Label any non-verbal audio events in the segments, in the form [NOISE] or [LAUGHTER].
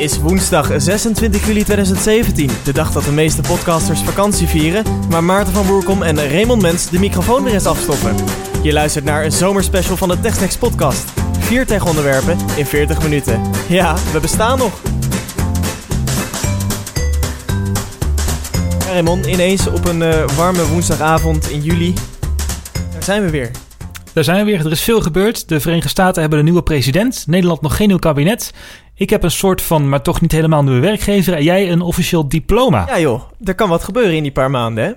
is woensdag 26 juli 2017, de dag dat de meeste podcasters vakantie vieren, maar Maarten van Boerkom en Raymond Mens de microfoon weer eens afstoppen. Je luistert naar een zomerspecial van de TechSnacks podcast. Vier tech-onderwerpen in 40 minuten. Ja, we bestaan nog. Raymond, ineens op een eh, warme woensdagavond in juli. Daar zijn we weer. Daar zijn we weer. Er is veel gebeurd. De Verenigde Staten hebben een nieuwe president. Nederland nog geen nieuw kabinet. Ik heb een soort van, maar toch niet helemaal nieuwe werkgever. En jij een officieel diploma. Ja joh, er kan wat gebeuren in die paar maanden hè.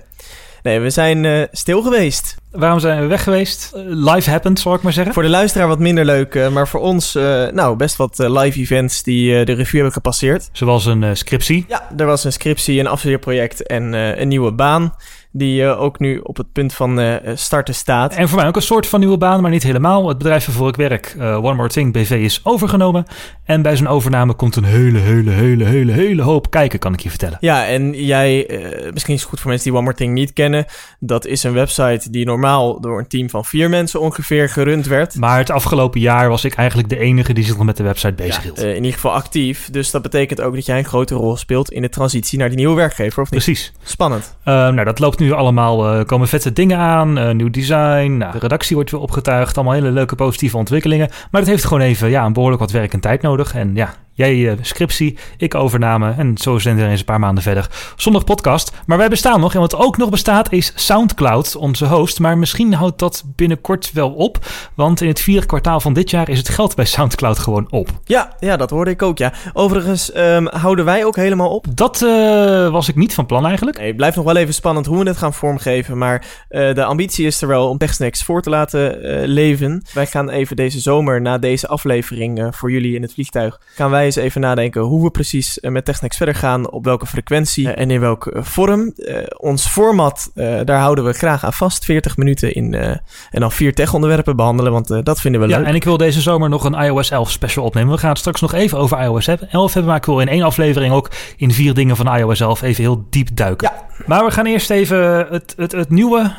Nee, we zijn eh, stil geweest. Waarom zijn we weg geweest? Uh, live happened, zal ik maar zeggen. Voor de luisteraar wat minder leuk, uh, maar voor ons nou best wat live events die de revue hebben gepasseerd. Zoals een scriptie. Ja, er was een scriptie, een afstudeerproject en een nieuwe baan die uh, ook nu op het punt van uh, starten staat. En voor mij ook een soort van nieuwe baan, maar niet helemaal. Het bedrijf waarvoor ik werk, uh, One More Thing BV, is overgenomen. En bij zo'n overname komt een hele, hele, hele, hele, hele hoop kijken, kan ik je vertellen. Ja, en jij, misschien is het goed voor mensen die One More Thing niet kennen. Dat is een website die normaal door een team van vier mensen ongeveer gerund werd. Maar het afgelopen jaar was ik eigenlijk de enige die zich nog met de website bezig hield. Ja, in ieder geval actief. Dus dat betekent ook dat jij een grote rol speelt in de transitie naar die nieuwe werkgever, of niet? Precies. Spannend. nou, dat loopt nu allemaal, uh, komen vette dingen aan, uh, nieuw design, nou, de redactie wordt weer opgetuigd, allemaal hele leuke positieve ontwikkelingen. Maar het heeft gewoon even ja, een behoorlijk wat werk en tijd nodig. En ja, Jij uh, scriptie, ik overname en zo zijn er eens een paar maanden verder. Zondag podcast. Maar wij bestaan nog en wat ook nog bestaat is Soundcloud, onze host. Maar misschien houdt dat binnenkort wel op. Want in het vierde kwartaal van dit jaar is het geld bij Soundcloud gewoon op. Ja, ja dat hoorde ik ook, ja. Overigens um, houden wij ook helemaal op. Dat uh, was ik niet van plan eigenlijk. Nee, het blijft nog wel even spannend hoe we het gaan vormgeven. Maar uh, de ambitie is er wel om TechSnacks voor te laten leven. Wij gaan even deze zomer, na deze aflevering voor jullie in het vliegtuig, gaan wij eens even nadenken hoe we precies met TechSnacks verder gaan, op welke frequentie en in welke vorm. Uh, ons format, daar houden we graag aan vast. 40 minuten in en dan vier tech-onderwerpen behandelen, want dat vinden we ja, leuk. En ik wil deze zomer nog een iOS 11 special opnemen. We gaan het straks nog even over iOS 11 hebben, maar ik wil in één aflevering ook in vier dingen van iOS 11 even heel diep duiken. Ja. Maar we gaan eerst even, het, het, het nieuwe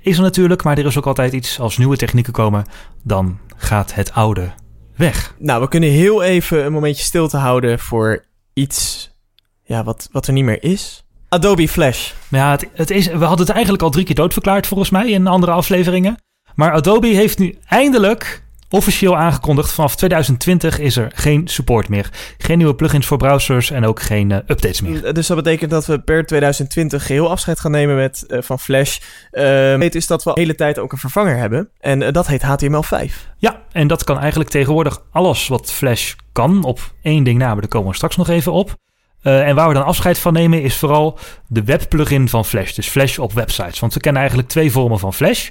is er natuurlijk, maar er is ook altijd iets als nieuwe technieken komen, dan gaat het oude weg. Nou, we kunnen heel even een momentje stil te houden voor iets ja, wat, wat er niet meer is. Adobe Flash. Ja, het, het is, we hadden het eigenlijk al drie keer doodverklaard volgens mij in andere afleveringen. Maar Adobe heeft nu eindelijk officieel aangekondigd: vanaf 2020 is er geen support meer. Geen nieuwe plugins voor browsers en ook geen uh, updates meer. Dus dat betekent dat we per 2020 geheel afscheid gaan nemen met, uh, van Flash. Uh, het is dat we de hele tijd ook een vervanger hebben. En dat heet HTML5. Ja, en dat kan eigenlijk tegenwoordig alles wat Flash kan. Op één ding na, maar daar komen we straks nog even op. Uh, en waar we dan afscheid van nemen is vooral de webplugin van Flash. Dus Flash op websites. Want we kennen eigenlijk twee vormen van Flash.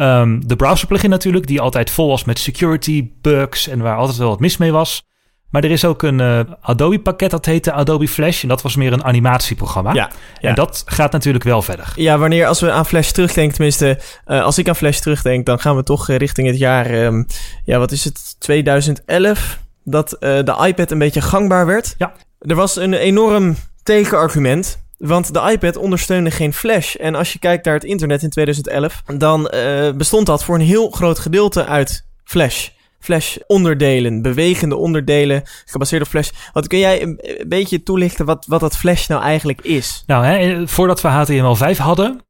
Um, de browser plugin natuurlijk, die altijd vol was met security bugs en waar altijd wel wat mis mee was. Maar er is ook een uh, Adobe pakket dat heette Adobe Flash. En dat was meer een animatieprogramma. Ja, ja. En dat gaat natuurlijk wel verder. Ja, wanneer als we aan Flash terugdenken, tenminste, uh, als ik aan Flash terugdenk, dan gaan we toch uh, richting het jaar, um, ja, wat is het, 2011, dat de iPad een beetje gangbaar werd. Ja. Er was een enorm tegenargument. Want de iPad ondersteunde geen Flash. En als je kijkt naar het internet in 2011, dan uh, bestond dat voor een heel groot gedeelte uit Flash. Flash-onderdelen, bewegende onderdelen, gebaseerd op Flash. Wat kun jij een, een beetje toelichten wat, wat dat Flash nou eigenlijk is? Nou, hè, voordat we HTML5 hadden,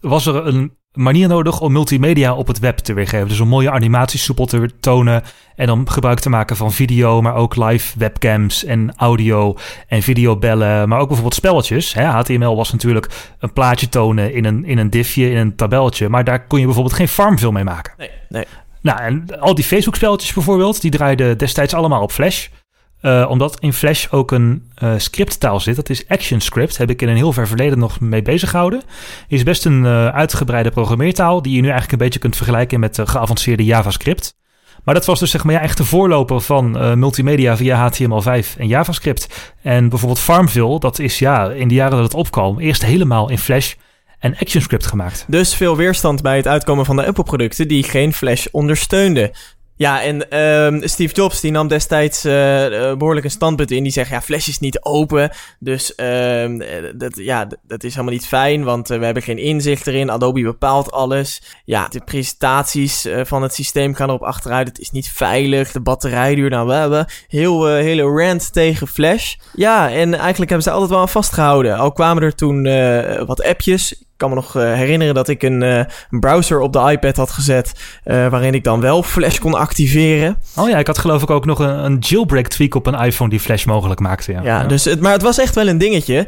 was er een manier nodig om multimedia op het web te weergeven. Dus om mooie animaties soepel te tonen en om gebruik te maken van video, maar ook live webcams en audio en videobellen, maar ook bijvoorbeeld spelletjes. Hè? HTML was natuurlijk een plaatje tonen in een, in een diffje, in een tabelletje, maar daar kon je bijvoorbeeld geen farmville mee maken. Nee, nee. Nou, en al die Facebook-spelletjes bijvoorbeeld, die draaiden destijds allemaal op Flash. Uh, omdat in Flash ook een uh, scripttaal zit. Dat is ActionScript. Heb ik in een heel ver verleden nog mee bezig gehouden. Is best een uh, uitgebreide programmeertaal. Die je nu eigenlijk een beetje kunt vergelijken met geavanceerde JavaScript. Maar dat was dus zeg maar echt de voorloper van multimedia via HTML5 en JavaScript. En bijvoorbeeld Farmville, dat is ja, in de jaren dat het opkwam, eerst helemaal in Flash en ActionScript gemaakt. Dus veel weerstand bij het uitkomen van de Apple-producten die geen Flash ondersteunden. Ja, en ehm, Steve Jobs die nam destijds uh, behoorlijk een standpunt in. Die zegt, ja, Flash is niet open. Dus uh, dat, ja, dat is helemaal niet fijn, want we hebben geen inzicht erin. Adobe bepaalt alles. Ja, de presentaties van het systeem gaan erop achteruit. Het is niet veilig. De batterijduur, nou, we hebben heel hele rant tegen Flash. Ja, en eigenlijk hebben ze altijd wel aan vastgehouden. Al kwamen er toen wat appjes kan me nog uh, herinneren dat ik een, uh, browser op de iPad had gezet. Uh, waarin ik dan wel Flash kon activeren. Oh ja, ik had geloof ik ook nog een, een jailbreak tweak op een iPhone die Flash mogelijk maakte. Ja, ja, Dus het, maar het was echt wel een dingetje.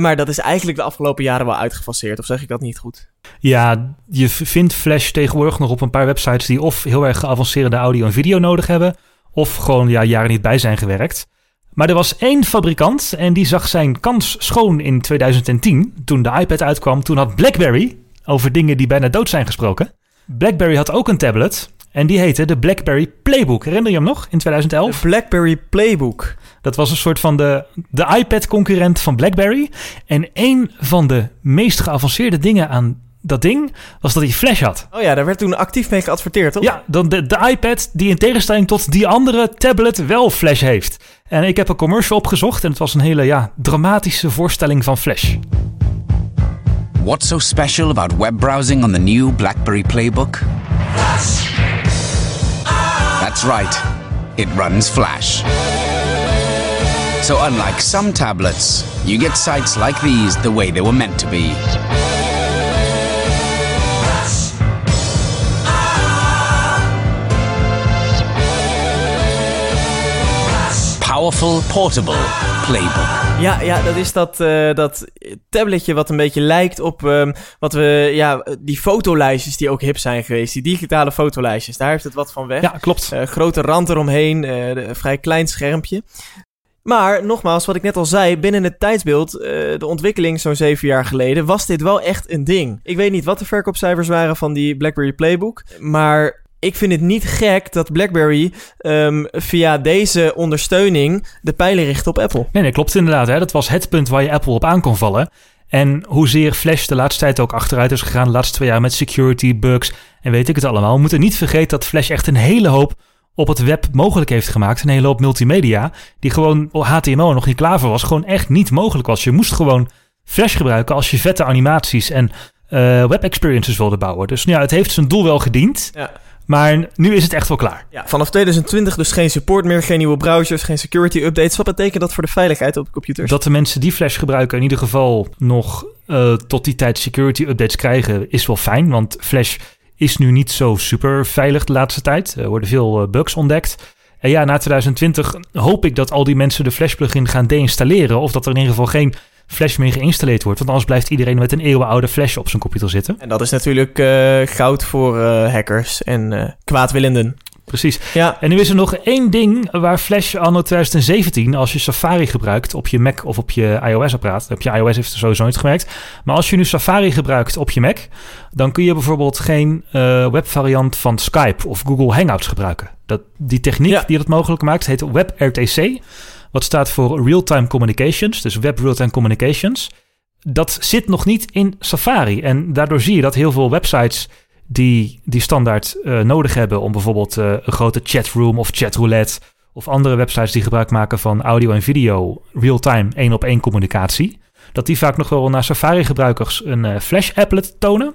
maar dat is eigenlijk de afgelopen jaren wel uitgefaseerd. Of zeg ik dat niet goed? Ja, je vindt Flash tegenwoordig nog op een paar websites die of heel erg geavanceerde audio en video nodig hebben. Of gewoon ja, jaren niet bij zijn gewerkt. Maar er was één fabrikant en die zag zijn kans schoon in 2010. Toen de iPad uitkwam, toen had BlackBerry, over dingen die bijna dood zijn gesproken. BlackBerry had ook een tablet en die heette de BlackBerry Playbook. Herinner je hem nog in 2011? De BlackBerry Playbook. Dat was een soort van de, de iPad-concurrent van BlackBerry. En een van de meest geavanceerde dingen aan dat ding was dat hij flash had. Oh ja, daar werd toen actief mee geadverteerd, toch? Ja, dan de, de iPad die in tegenstelling tot die andere tablet wel flash heeft. En ik heb een commercial opgezocht en het was een hele ja, dramatische voorstelling van flash. What's so special about web browsing on the new BlackBerry Playbook? Flash! That's right. It runs Flash. So unlike some tablets, you get sites like these the way they were meant to be. Powerful portable playbook. Ja, ja dat is dat, uh, dat tabletje wat een beetje lijkt op um, wat we, ja, die fotolijstjes die ook hip zijn geweest. Die digitale fotolijstjes, daar heeft het wat van weg. Ja, klopt. Uh, grote rand eromheen, uh, een vrij klein schermpje. Maar nogmaals, wat ik net al zei, binnen het tijdsbeeld, uh, de ontwikkeling zo'n zeven jaar geleden, was dit wel echt een ding. Ik weet niet wat de verkoopcijfers waren van die BlackBerry Playbook, maar ik vind het niet gek dat BlackBerry um, via deze ondersteuning de pijlen richt op Apple. Nee, nee klopt inderdaad. Hè. Dat was het punt waar je Apple op aan kon vallen. En hoezeer Flash de laatste tijd ook achteruit is gegaan, de laatste twee jaar met security, bugs en weet ik het allemaal. We moeten niet vergeten dat Flash echt een hele hoop op het web mogelijk heeft gemaakt. Een hele hoop multimedia, die gewoon HTML nog niet klaar voor was, gewoon echt niet mogelijk was. Je moest gewoon Flash gebruiken als je vette animaties en uh, web experiences wilde bouwen. Dus ja, het heeft zijn doel wel gediend. Ja. Maar nu is het echt wel klaar. Ja, vanaf 2020 dus geen support meer, geen nieuwe browsers, geen security updates. Wat betekent dat voor de veiligheid op de computers? Dat de mensen die Flash gebruiken in ieder geval nog uh, tot die tijd security updates krijgen, is wel fijn. Want Flash is nu niet zo super veilig de laatste tijd. Er worden veel uh, bugs ontdekt. En ja, na 2020 hoop ik dat al die mensen de Flash plugin gaan deinstalleren. Of dat er in ieder geval geen Flash meer geïnstalleerd wordt. Want anders blijft iedereen met een eeuwenoude Flash op zijn computer zitten. En dat is natuurlijk uh, goud voor uh, hackers en uh, kwaadwillenden. Precies. Ja. En nu is er nog één ding waar Flash anno 2017, als je Safari gebruikt op je Mac of op je iOS-apparaat, op je iOS heeft er sowieso niet gemerkt, maar als je nu Safari gebruikt op je Mac, dan kun je bijvoorbeeld geen webvariant van Skype of Google Hangouts gebruiken. Dat, die techniek die dat mogelijk maakt heet WebRTC wat staat voor Real-Time Communications, dus Web Real-Time Communications. Dat zit nog niet in Safari. En daardoor zie je dat heel veel websites die die standaard uh, nodig hebben om bijvoorbeeld uh, een grote chatroom of chatroulette of andere websites die gebruik maken van audio en video real-time één op één communicatie, dat die vaak nog wel naar Safari-gebruikers een uh, Flash-applet tonen.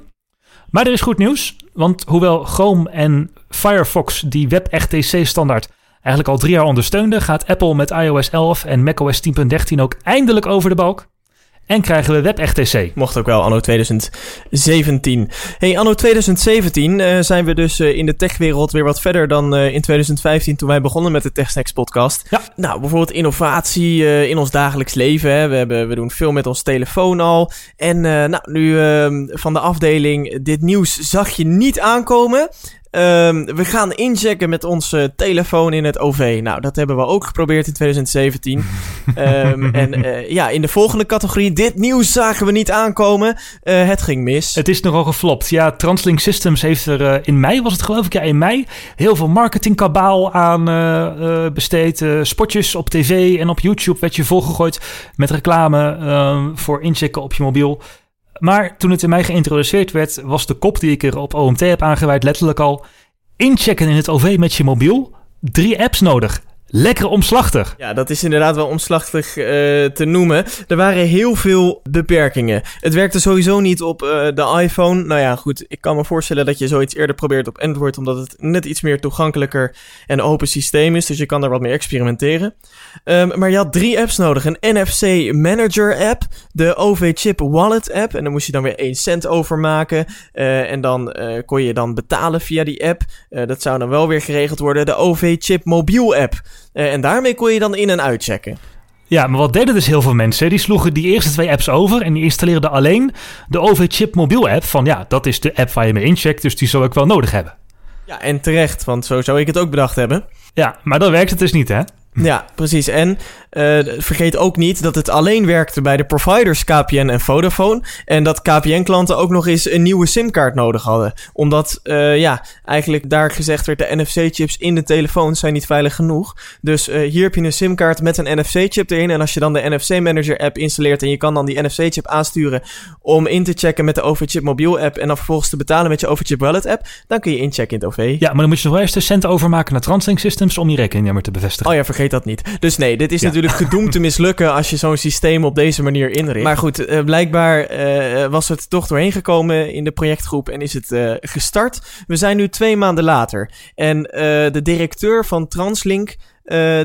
Maar er is goed nieuws, want hoewel Chrome en Firefox die WebRTC-standaard eigenlijk al drie jaar ondersteunde, gaat Apple met iOS 11 en macOS 10.13 ook eindelijk over de balk. En krijgen we WebRTC. Mocht ook wel anno 2017. Hey, anno 2017 uh, zijn we dus uh, in de techwereld weer wat verder dan uh, in 2015 toen wij begonnen met de TechSnacks podcast. Ja. Nou, bijvoorbeeld innovatie in ons dagelijks leven. Hè. We, hebben, we doen veel met ons telefoon al. En nou, nu ehm, van de afdeling dit nieuws zag je niet aankomen. Um, we gaan inchecken met onze telefoon in het OV. Nou, dat hebben we ook geprobeerd in 2017. um, [LAUGHS] ehm, en uh, ja, in de volgende categorie, dit nieuws zagen we niet aankomen. Uh, het ging mis. Het is nogal geflopt. Ja, Translink Systems heeft er uh, in mei, was het geloof ik, ja, in mei heel veel marketingkabaal aan besteed. spotjes op tv en op YouTube werd je volgegooid met reclame ehm, voor inchecken op je mobiel. Maar toen het in mij geïntroduceerd werd, was de kop die ik er op OMT heb aangeweid letterlijk al... inchecken in het OV met je mobiel. Drie apps nodig. Lekker omslachtig. Ja, dat is inderdaad wel omslachtig uh, te noemen. Er waren heel veel beperkingen. Het werkte sowieso niet op uh, de iPhone. Nou ja, goed, ik kan me voorstellen dat je zoiets eerder probeert op Android, omdat het net iets meer toegankelijker en open systeem is. Dus je kan daar wat meer experimenteren. Um, maar je had drie apps nodig: een NFC Manager app, de OV Chip Wallet app. En dan moest je dan weer 1 cent overmaken. Uh, en dan kon je dan betalen via die app. dat zou dan wel weer geregeld worden. De OV Chip Mobiel app. Uh, en daarmee kon je dan in- en uitchecken. Ja, maar wat deden dus heel veel mensen? Die sloegen die eerste twee apps over en die installeerden alleen de OV-chip mobiel app. Van ja, dat is de app waar je mee incheckt, dus die zou ik wel nodig hebben. Ja, en terecht, want zo zou ik het ook bedacht hebben. Ja, maar dat werkt het dus niet, hè? Ja, precies. En uh, vergeet ook niet dat het alleen werkte bij de providers KPN en Vodafone. En dat KPN-klanten ook nog eens een nieuwe SIM-kaart nodig hadden. Omdat, uh, ja, eigenlijk daar gezegd werd: de NFC-chips in de telefoon zijn niet veilig genoeg. Dus uh, hier heb je een SIM-kaart met een NFC-chip erin. En als je dan de NFC-manager-app installeert en je kan dan die NFC-chip aansturen om in te checken met de Overchip mobiel-app. En dan vervolgens te betalen met je Overchip Wallet-app, dan kun je inchecken in het OV. Ja, maar dan moet je nog wel eerst de cent overmaken naar Translink Systems om je rekeningnummer te bevestigen. Oh ja, vergeet dat niet. Dus nee, dit is ja. natuurlijk gedoemd te mislukken als je zo'n systeem op deze manier inricht. Maar goed, uh, blijkbaar uh, was het toch doorheen gekomen in de projectgroep en is het uh, gestart. We zijn nu twee maanden later. En de directeur van Translink,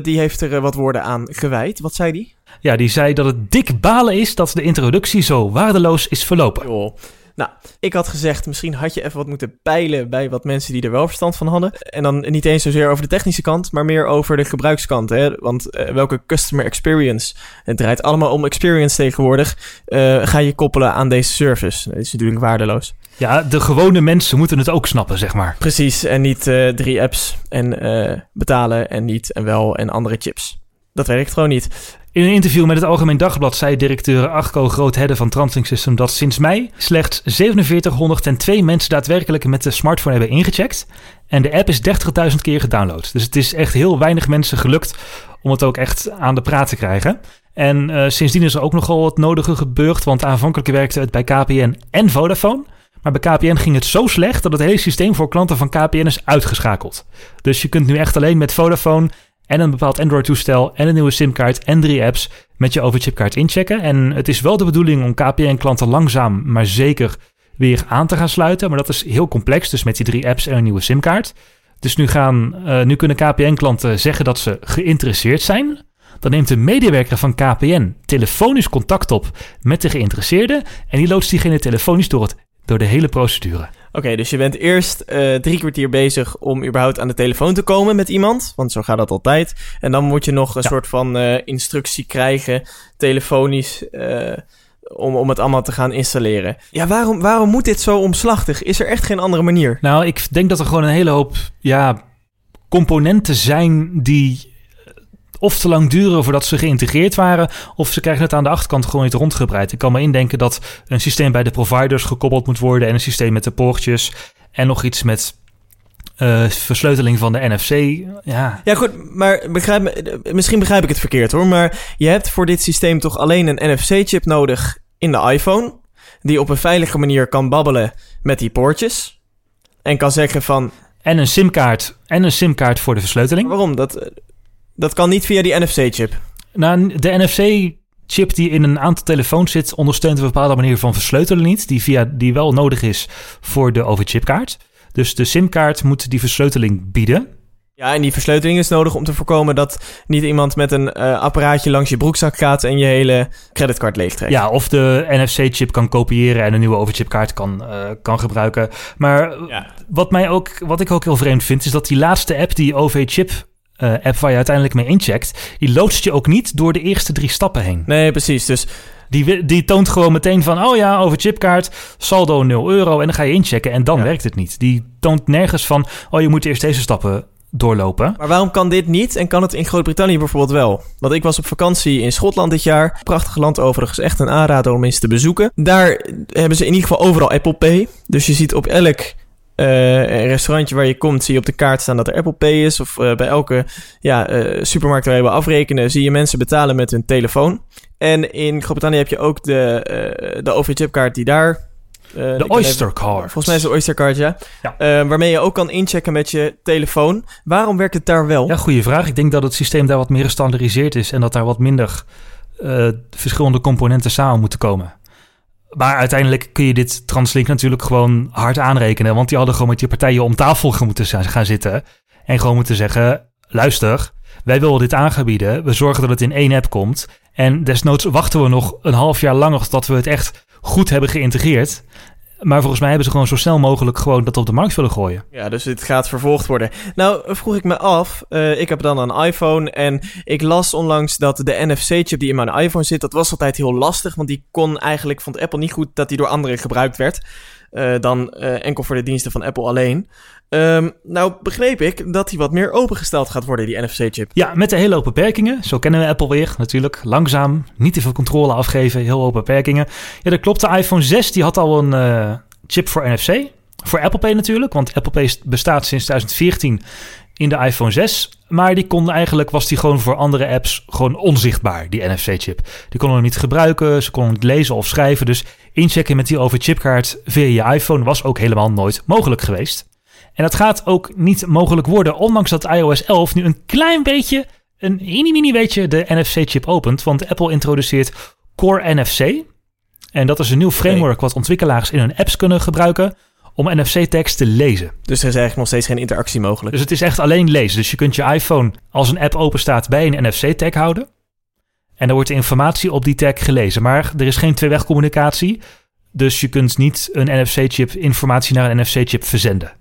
die heeft er wat woorden aan gewijd. Wat zei die? Ja, die zei dat het dik balen is dat de introductie zo waardeloos is verlopen. Joh. Nou, ik had gezegd, misschien had je even wat moeten peilen bij wat mensen die er wel verstand van hadden. En dan niet eens zozeer over de technische kant, maar meer over de gebruikskant. Hè? Want uh, welke customer experience, het draait allemaal om experience tegenwoordig, uh, ga je koppelen aan deze service. Dat is natuurlijk waardeloos. Ja, de gewone mensen moeten het ook snappen, zeg maar. Precies, en niet uh, drie apps en betalen en niet en wel en andere chips. Dat werkt gewoon niet. In een interview met het Algemeen Dagblad zei directeur Arco Groothedde van Translink System dat sinds mei slechts 4702 mensen daadwerkelijk met de smartphone hebben ingecheckt. En de app is 30.000 keer gedownload. Dus het is echt heel weinig mensen gelukt om het ook echt aan de praat te krijgen. En uh, sindsdien is er ook nogal wat nodige gebeurd, want aanvankelijk werkte het bij KPN en Vodafone. Maar bij KPN ging het zo slecht dat het hele systeem voor klanten van KPN is uitgeschakeld. Dus je kunt nu echt alleen met Vodafone en een bepaald Android-toestel en een nieuwe SIM-kaart en drie apps met je overchipkaart inchecken. En het is wel de bedoeling om KPN-klanten langzaam, maar zeker weer aan te gaan sluiten. Maar dat is heel complex, dus met die drie apps en een nieuwe SIM-kaart. Dus nu, gaan, uh, nu kunnen KPN-klanten zeggen dat ze geïnteresseerd zijn. Dan neemt de medewerker van KPN telefonisch contact op met de geïnteresseerde. En die loodst diegene telefonisch door, het, door de hele procedure. Oké, okay, dus je bent eerst uh, drie kwartier bezig om überhaupt aan de telefoon te komen met iemand. Want zo gaat dat altijd. En dan moet je nog een ja. soort van uh, instructie krijgen, telefonisch, uh, om, om het allemaal te gaan installeren. Ja, waarom, waarom moet dit zo omslachtig? Is er echt geen andere manier? Nou, ik denk dat er gewoon een hele hoop ja, componenten zijn die of te lang duren voordat ze geïntegreerd waren, of ze krijgen het aan de achterkant gewoon niet rondgebreid. Ik kan me indenken dat een systeem bij de providers gekoppeld moet worden en een systeem met de poortjes en nog iets met uh, versleuteling van de NFC. Ja, ja goed, maar begrijp, misschien begrijp ik het verkeerd hoor, maar je hebt voor dit systeem toch alleen een NFC-chip nodig in de iPhone, die op een veilige manier kan babbelen met die poortjes en kan zeggen van... En een simkaart en een simkaart voor de versleuteling. Waarom? Dat, dat kan niet via die NFC-chip. Nou, de NFC-chip die in een aantal telefoons zit, ondersteunt een bepaalde manier van versleutelen niet, die, via, die wel nodig is voor de overchipkaart. Dus de SIM-kaart moet die versleuteling bieden. Ja, en die versleuteling is nodig om te voorkomen dat niet iemand met een uh, apparaatje langs je broekzak gaat en je hele creditcard leegtrekt. Ja, of de NFC-chip kan kopiëren en een nieuwe overchipkaart kan, uh, kan gebruiken. Maar ja. wat, mij ook, wat ik ook heel vreemd vind, is dat die laatste app, die OV-chip uh, app waar je uiteindelijk mee incheckt, die loodst je ook niet door de eerste drie stappen heen. Nee, precies. Dus die, die toont gewoon meteen van, oh ja, over chipkaart, saldo 0 euro en dan ga je inchecken en dan ja. werkt het niet. Die toont nergens van, oh je moet eerst deze stappen doorlopen. Maar waarom kan dit niet en kan het in Groot-Brittannië bijvoorbeeld wel? Want ik was op vakantie in Schotland dit jaar. Prachtig land overigens, echt een aanrader om eens te bezoeken. Daar hebben ze in ieder geval overal Apple Pay. Dus je ziet op elk een restaurantje waar je komt, zie je op de kaart staan dat er Apple Pay is. Of uh, bij elke ja, uh, supermarkt waar je wil afrekenen, zie je mensen betalen met hun telefoon. En in Groot-Brittannië heb je ook de, de OV-chipkaart die daar Eh, ik De Oyster Card. Volgens mij is het de Oyster Card, ja. Ja. Eh, waarmee je ook kan inchecken met je telefoon. Waarom werkt het daar wel? Ja, goede vraag. Ik denk dat het systeem daar wat meer gestandardiseerd is en dat daar wat minder eh, verschillende componenten samen moeten komen. Maar uiteindelijk kun je dit Translink natuurlijk gewoon hard aanrekenen, want die hadden gewoon met die partijen om tafel moeten gaan zitten. En gewoon moeten zeggen: luister, wij willen dit aangebieden, we zorgen dat het in één app komt. En desnoods wachten we nog een half jaar langer totdat we het echt goed hebben geïntegreerd. Maar volgens mij hebben ze gewoon zo snel mogelijk gewoon dat op de markt willen gooien. Ja, dus het gaat vervolgd worden. Nou, vroeg ik me af. eh, ik heb dan een iPhone en ik las onlangs dat de NFC-chip die in mijn iPhone zit, dat was altijd heel lastig, want die kon eigenlijk, vond Apple niet goed dat die door anderen gebruikt werd. eh, dan eh, enkel voor de diensten van Apple alleen. Ehm, nou begreep ik dat die wat meer opengesteld gaat worden, die NFC-chip. Ja, met een hele hoop beperkingen. Zo kennen we Apple weer natuurlijk. Langzaam, niet te veel controle afgeven, heel hoop beperkingen. Ja, dat klopt. De iPhone 6 die had al een eh, chip voor NFC. Voor Apple Pay natuurlijk, want Apple Pay bestaat sinds 2014 in de iPhone 6. Maar die kon eigenlijk, was die gewoon voor andere apps gewoon onzichtbaar, die NFC-chip. Die konden hem niet gebruiken, ze konden niet lezen of schrijven. Dus inchecken met die overchipkaart via je iPhone was ook helemaal nooit mogelijk geweest. En dat gaat ook niet mogelijk worden, ondanks dat iOS 11 nu een klein beetje, een mini mini beetje de NFC-chip opent. Want Apple introduceert Core NFC. En dat is een nieuw framework wat ontwikkelaars in hun apps kunnen gebruiken om NFC-tekst te lezen. Dus er is eigenlijk nog steeds geen interactie mogelijk. Dus het is echt alleen lezen. Dus je kunt je iPhone als een app open staat bij een NFC-tag houden. En dan wordt de informatie op die tag gelezen. Maar er is geen tweeweg communicatie. Dus je kunt niet een NFC-chip informatie naar een NFC-chip verzenden.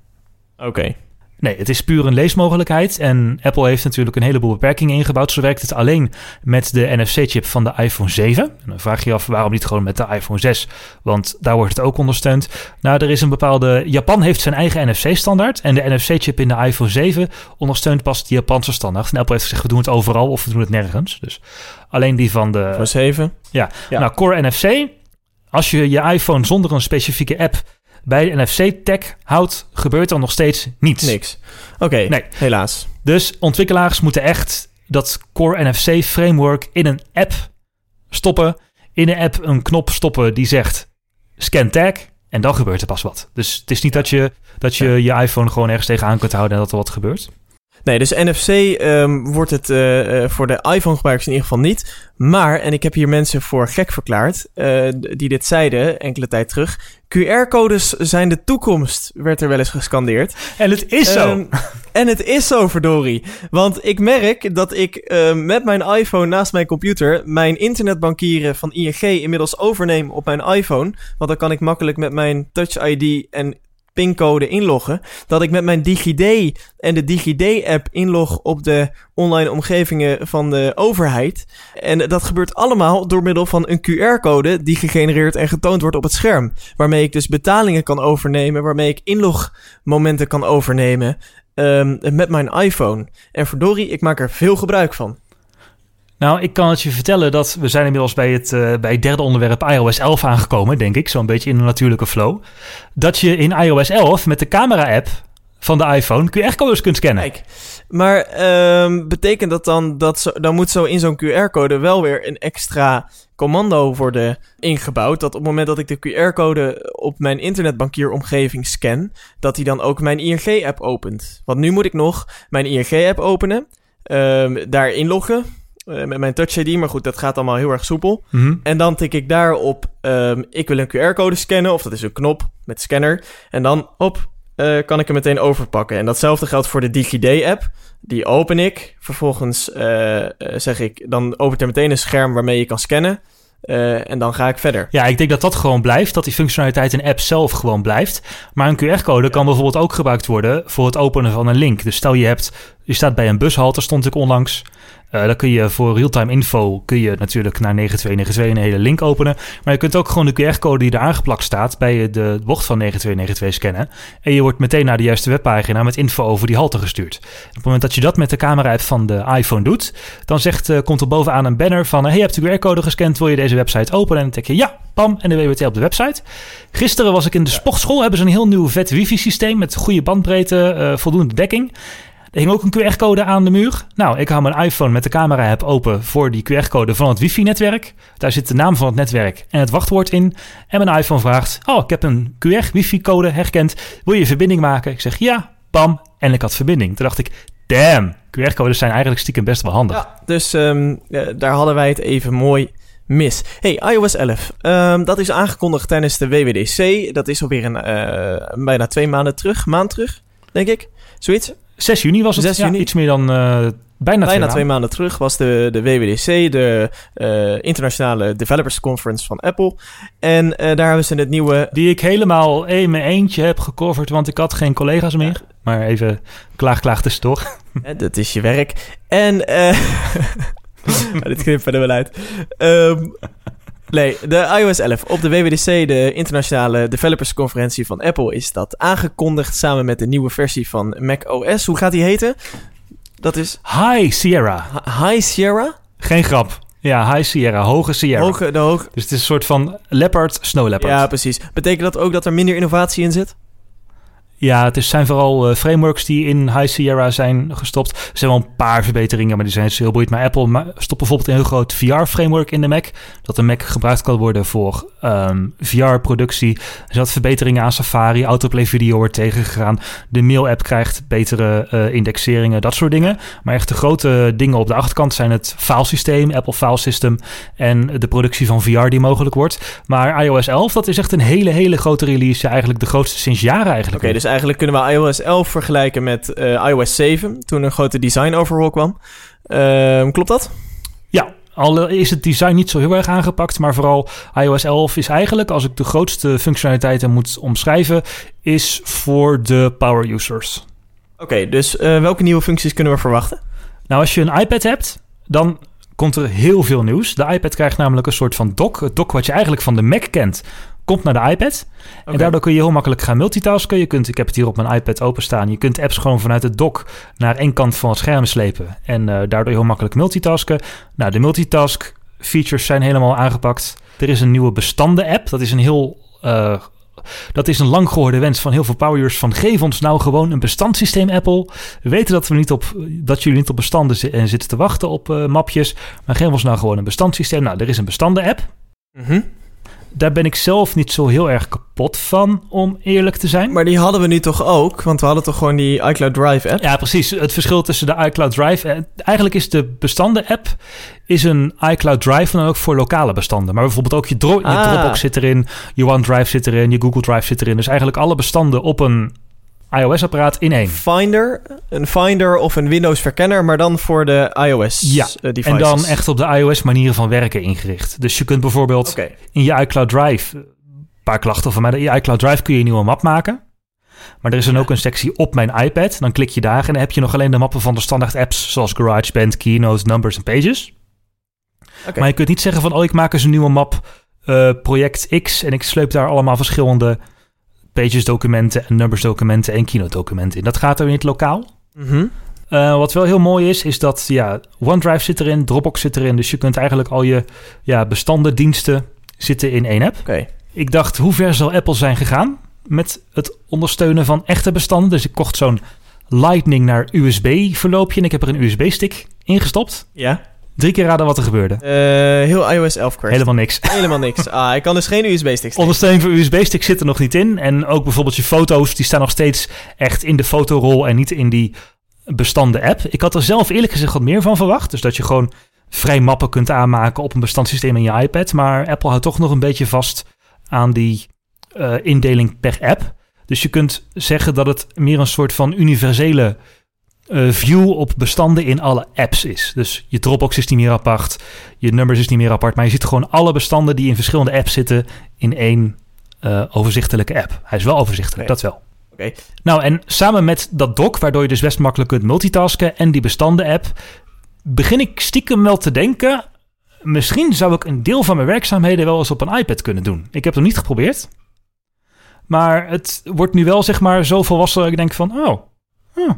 Oké. Nee, het is puur een leesmogelijkheid. En Apple heeft natuurlijk een heleboel beperkingen ingebouwd. Zo werkt het alleen met de NFC-chip van de iPhone 7. En dan vraag je je af waarom niet gewoon met de iPhone 6. Want daar wordt het ook ondersteund. Nou, er is een bepaalde. Japan heeft zijn eigen NFC-standaard. En de NFC-chip in de iPhone 7 ondersteunt pas de Japanse standaard. En Apple heeft gezegd: we doen het overal of we doen het nergens. Dus alleen die van de. Voor 7. Ja. Nou, Core NFC. Als je je iPhone zonder een specifieke app bij de NFC-tag houdt, gebeurt er nog steeds niets. Niks. Oké, Nee. helaas. Dus ontwikkelaars moeten echt dat Core NFC framework in een app stoppen. In een app een knop stoppen die zegt scan tag. En dan gebeurt er pas wat. Dus het is niet dat je dat je, je iPhone gewoon ergens tegenaan kunt houden en dat er wat gebeurt. Nee, dus NFC ehm, wordt het eh, voor de iPhone-gebruikers in ieder geval niet. Maar, en ik heb hier mensen voor gek verklaard, d- die dit zeiden enkele tijd terug. QR-codes zijn de toekomst, werd er wel eens gescandeerd. En het is zo. Ehm, en het is zo, verdorie. Want ik merk dat ik ehm, met mijn iPhone naast mijn computer mijn internetbankieren van ING inmiddels overneem op mijn iPhone. Want dan kan ik makkelijk met mijn Touch ID en pincode inloggen. Dat ik met mijn DigiD en de DigiD-app inlog op de online omgevingen van de overheid. En dat gebeurt allemaal door middel van een QR-code die gegenereerd en getoond wordt op het scherm. Waarmee ik dus betalingen kan overnemen, waarmee ik inlogmomenten kan overnemen ehm, met mijn iPhone. En verdorie, ik maak er veel gebruik van. Nou, ik kan het je vertellen dat we zijn inmiddels bij het, eh, bij derde onderwerp iOS 11 aangekomen, denk ik. Zo'n beetje in een natuurlijke flow. Dat je in iOS 11 met de camera-app van de iPhone QR-codes kunt scannen. Kijk, maar ehm, betekent dat dan dat zo, dan moet zo in zo'n QR-code wel weer een extra commando worden ingebouwd? Dat op het moment dat ik de QR-code op mijn internetbankieromgeving scan, dat hij dan ook mijn ING-app opent? Want nu moet ik nog mijn ING-app openen, ehm, daar inloggen eh, met mijn Touch ID, maar goed, dat gaat allemaal heel erg soepel. Mhm. En dan tik ik daarop, ehm, ik wil een QR-code scannen, of dat is een knop met scanner. En dan, op, eh, kan ik hem meteen overpakken. En datzelfde geldt voor de DigiD-app. Die open ik. Vervolgens eh, zeg ik, dan opent er meteen een scherm waarmee je kan scannen. En dan ga ik verder. Ja, ik denk dat dat gewoon blijft. Dat die functionaliteit in de app zelf gewoon blijft. Maar een QR-code kan bijvoorbeeld ook gebruikt worden voor het openen van een link. Dus stel je hebt, je staat bij een bushalte, stond ik onlangs. Eh, dan kun je voor real-time info kun je natuurlijk naar 9292 een hele link openen. Maar je kunt ook gewoon de QR-code die er aangeplakt staat bij de bocht van 9292 scannen. En je wordt meteen naar de juiste webpagina met info over die halte gestuurd. Op het moment dat je dat met de camera-app van de iPhone doet, dan zegt, eh, komt er bovenaan een banner van... hey, je hebt de QR-code gescand, wil je deze website openen? En dan denk je ja, pam, en je meteen op de website. Gisteren was ik in de sportschool, hebben ze een heel nieuw vet wifi-systeem met goede bandbreedte, eh, voldoende dekking. Er hing ook een QR-code aan de muur. Nou, ik hou mijn iPhone met de camera-app open voor die QR-code van het wifi-netwerk. Daar zit de naam van het netwerk en het wachtwoord in. En mijn iPhone vraagt, oh, ik heb een QR-wifi-code herkend. Wil je verbinding maken? Ik zeg, ja, bam. En ik had verbinding. Toen dacht ik, damn, QR-codes zijn eigenlijk stiekem best wel handig. Ja, dus um, daar hadden wij het even mooi mis. Hey, iOS 11. Um, dat is aangekondigd tijdens de WWDC. Dat is alweer een, uh, bijna twee maanden terug. Maand terug, denk ik. Zoiets. 6 juni was het. 6 juni. Ja, iets meer dan uh, bijna, bijna twee, maanden. terug was de, de WWDC, de uh, Internationale Developers Conference van Apple. En uh, daar hebben ze het nieuwe... Die ik helemaal in mijn eentje heb gecoverd, want ik had geen collega's meer. Ja. Maar even klaag, klaag tussendoor. [LAUGHS] Ja, dat is je werk. En... [LAUGHS] nou, dit knippen er wel uit. Um, nee, de iOS 11 op de WWDC, de internationale developersconferentie van Apple, is dat aangekondigd samen met de nieuwe versie van Mac OS. Hoe gaat die heten? Dat is... Hi Sierra. Hi Sierra? Geen grap. Ja, High Sierra, hoge Sierra. Hoge, de hoog... Dus het is een soort van leopard, snow leopard. Ja, precies. Betekent dat ook dat er minder innovatie in zit? Ja, het is, zijn vooral uh, frameworks die in High Sierra zijn gestopt. Er zijn wel een paar verbeteringen, maar die zijn heel boeiend. Maar Apple stopt bijvoorbeeld een heel groot VR-framework in de Mac. Dat de Mac gebruikt kan worden voor um, ehm, VR-productie. Er zijn verbeteringen aan Safari. Autoplay video wordt tegengegaan. De mail-app krijgt betere uh, indexeringen, dat soort dingen. Maar echt de grote dingen op de achterkant zijn het filesysteem, Apple File System... en de productie van VR die mogelijk wordt. Maar iOS 11, dat is echt een hele, hele grote release. eigenlijk de grootste sinds jaren eigenlijk. Oké, dus eigenlijk kunnen we iOS 11 vergelijken met uh, iOS 7, toen een grote design overhaul kwam. Uh, klopt dat? Ja, al is het design niet zo heel erg aangepakt, maar vooral iOS 11 is eigenlijk, als ik de grootste functionaliteiten moet omschrijven, is voor de power users. Oké, dus uh, welke nieuwe functies kunnen we verwachten? Nou, als je een iPad hebt, dan komt er heel veel nieuws. De iPad krijgt namelijk een soort van dock. Het dock wat je eigenlijk van de Mac kent, komt naar de iPad. En daardoor kun je heel makkelijk gaan multitasken. Je kunt, ik heb het hier op mijn iPad openstaan. Je kunt apps gewoon vanuit het dock naar één kant van het scherm slepen. En uh, daardoor heel makkelijk multitasken. Nou, de multitask features zijn helemaal aangepakt. Er is een nieuwe bestanden-app. Dat is een heel... Uh, dat is een lang gehoorde wens van heel veel powerusers van geef ons nou gewoon een bestandssysteem Apple. We weten dat, we niet op, dat jullie niet op bestanden zitten te wachten op uh, mapjes. Maar geef ons nou gewoon een bestandssysteem. Nou, er is een bestanden app. Mm daar ben ik zelf niet zo heel erg kapot van, om eerlijk te zijn. Maar die hadden we nu toch ook? Want we hadden toch gewoon die iCloud Drive app? Ja, precies. Het verschil tussen de iCloud Drive... en eigenlijk is de bestanden app is een iCloud Drive dan ook voor lokale bestanden. Maar bijvoorbeeld ook je, Dro je ah. Dropbox zit erin, je OneDrive zit erin, je Google Drive zit erin. Dus eigenlijk alle bestanden op een iOS-apparaat in één. Finder, een Finder of een Windows-verkenner, maar dan voor de iOS-devices. Ja, eh, en dan echt op de iOS-manieren van werken ingericht. Dus je kunt bijvoorbeeld okay. in je iCloud Drive, een paar klachten van mij, in je iCloud Drive kun je een nieuwe map maken. Maar er is dan ook een sectie op mijn iPad. Dan klik je daar en dan heb je nog alleen de mappen van de standaard apps, zoals GarageBand, Keynote, Numbers en Pages. Okay. Maar je kunt niet zeggen van, oh, ik maak eens een nieuwe map, uh, project X, en ik sleep daar allemaal verschillende Pages documenten en Numbers documenten en Keynote documenten in. Dat gaat er in het lokaal. Mm uh, wat wel heel mooi is, is dat ja, OneDrive zit erin, Dropbox zit erin. Dus je kunt eigenlijk al je ja, bestanden, diensten zitten in één app. Okay. Ik dacht, hoe ver zal Apple zijn gegaan met het ondersteunen van echte bestanden? Dus ik kocht zo'n Lightning naar USB verloopje en ik heb er een USB-stick ingestopt. Ja. Drie keer raden wat er gebeurde. Uh, heel iOS 11 crash. Helemaal niks. Helemaal niks. [LAUGHS] Ah, ik kan dus geen USB-stick Ondersteuning voor USB-stick zit er nog niet in. En ook bijvoorbeeld je foto's, die staan nog steeds echt in de fotorol en niet in die bestanden app. Ik had er zelf eerlijk gezegd wat meer van verwacht. Dus dat je gewoon vrij mappen kunt aanmaken op een bestandssysteem in je iPad. Maar Apple houdt toch nog een beetje vast aan die uh, indeling per app. Dus je kunt zeggen dat het meer een soort van universele uh, view op bestanden in alle apps is. Dus je Dropbox is niet meer apart, je Numbers is niet meer apart, maar je ziet gewoon alle bestanden die in verschillende apps zitten in één uh, overzichtelijke app. Hij is wel overzichtelijk, dat wel. Okay. Nou, en samen met dat dock, waardoor je dus best makkelijk kunt multitasken en die bestanden-app, begin ik stiekem wel te denken, misschien zou ik een deel van mijn werkzaamheden wel eens op een iPad kunnen doen. Ik heb het nog niet geprobeerd, maar het wordt nu wel zeg maar zo volwassen dat ik denk van, oh, oh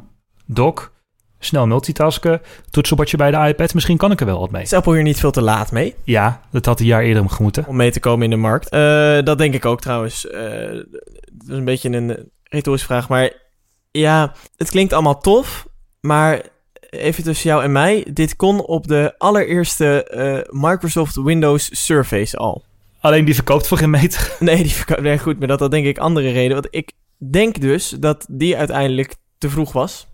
dock, snel multitasken, toetsenbordje bij de iPad. Misschien kan ik er wel wat mee. Is Apple hier niet veel te laat mee? Ja, dat had een jaar eerder moeten. Om mee te komen in de markt. Uh, dat denk ik ook trouwens. Uh, dat is een beetje een retorische vraag. Maar ja, het klinkt allemaal tof. Maar even tussen jou en mij, dit kon op de allereerste eh, Microsoft Windows Surface al. Alleen die verkoopt voor geen meter. [LAUGHS] Nee, die verko- nee, goed, maar dat had denk ik andere reden. Want ik denk dus dat die uiteindelijk te vroeg was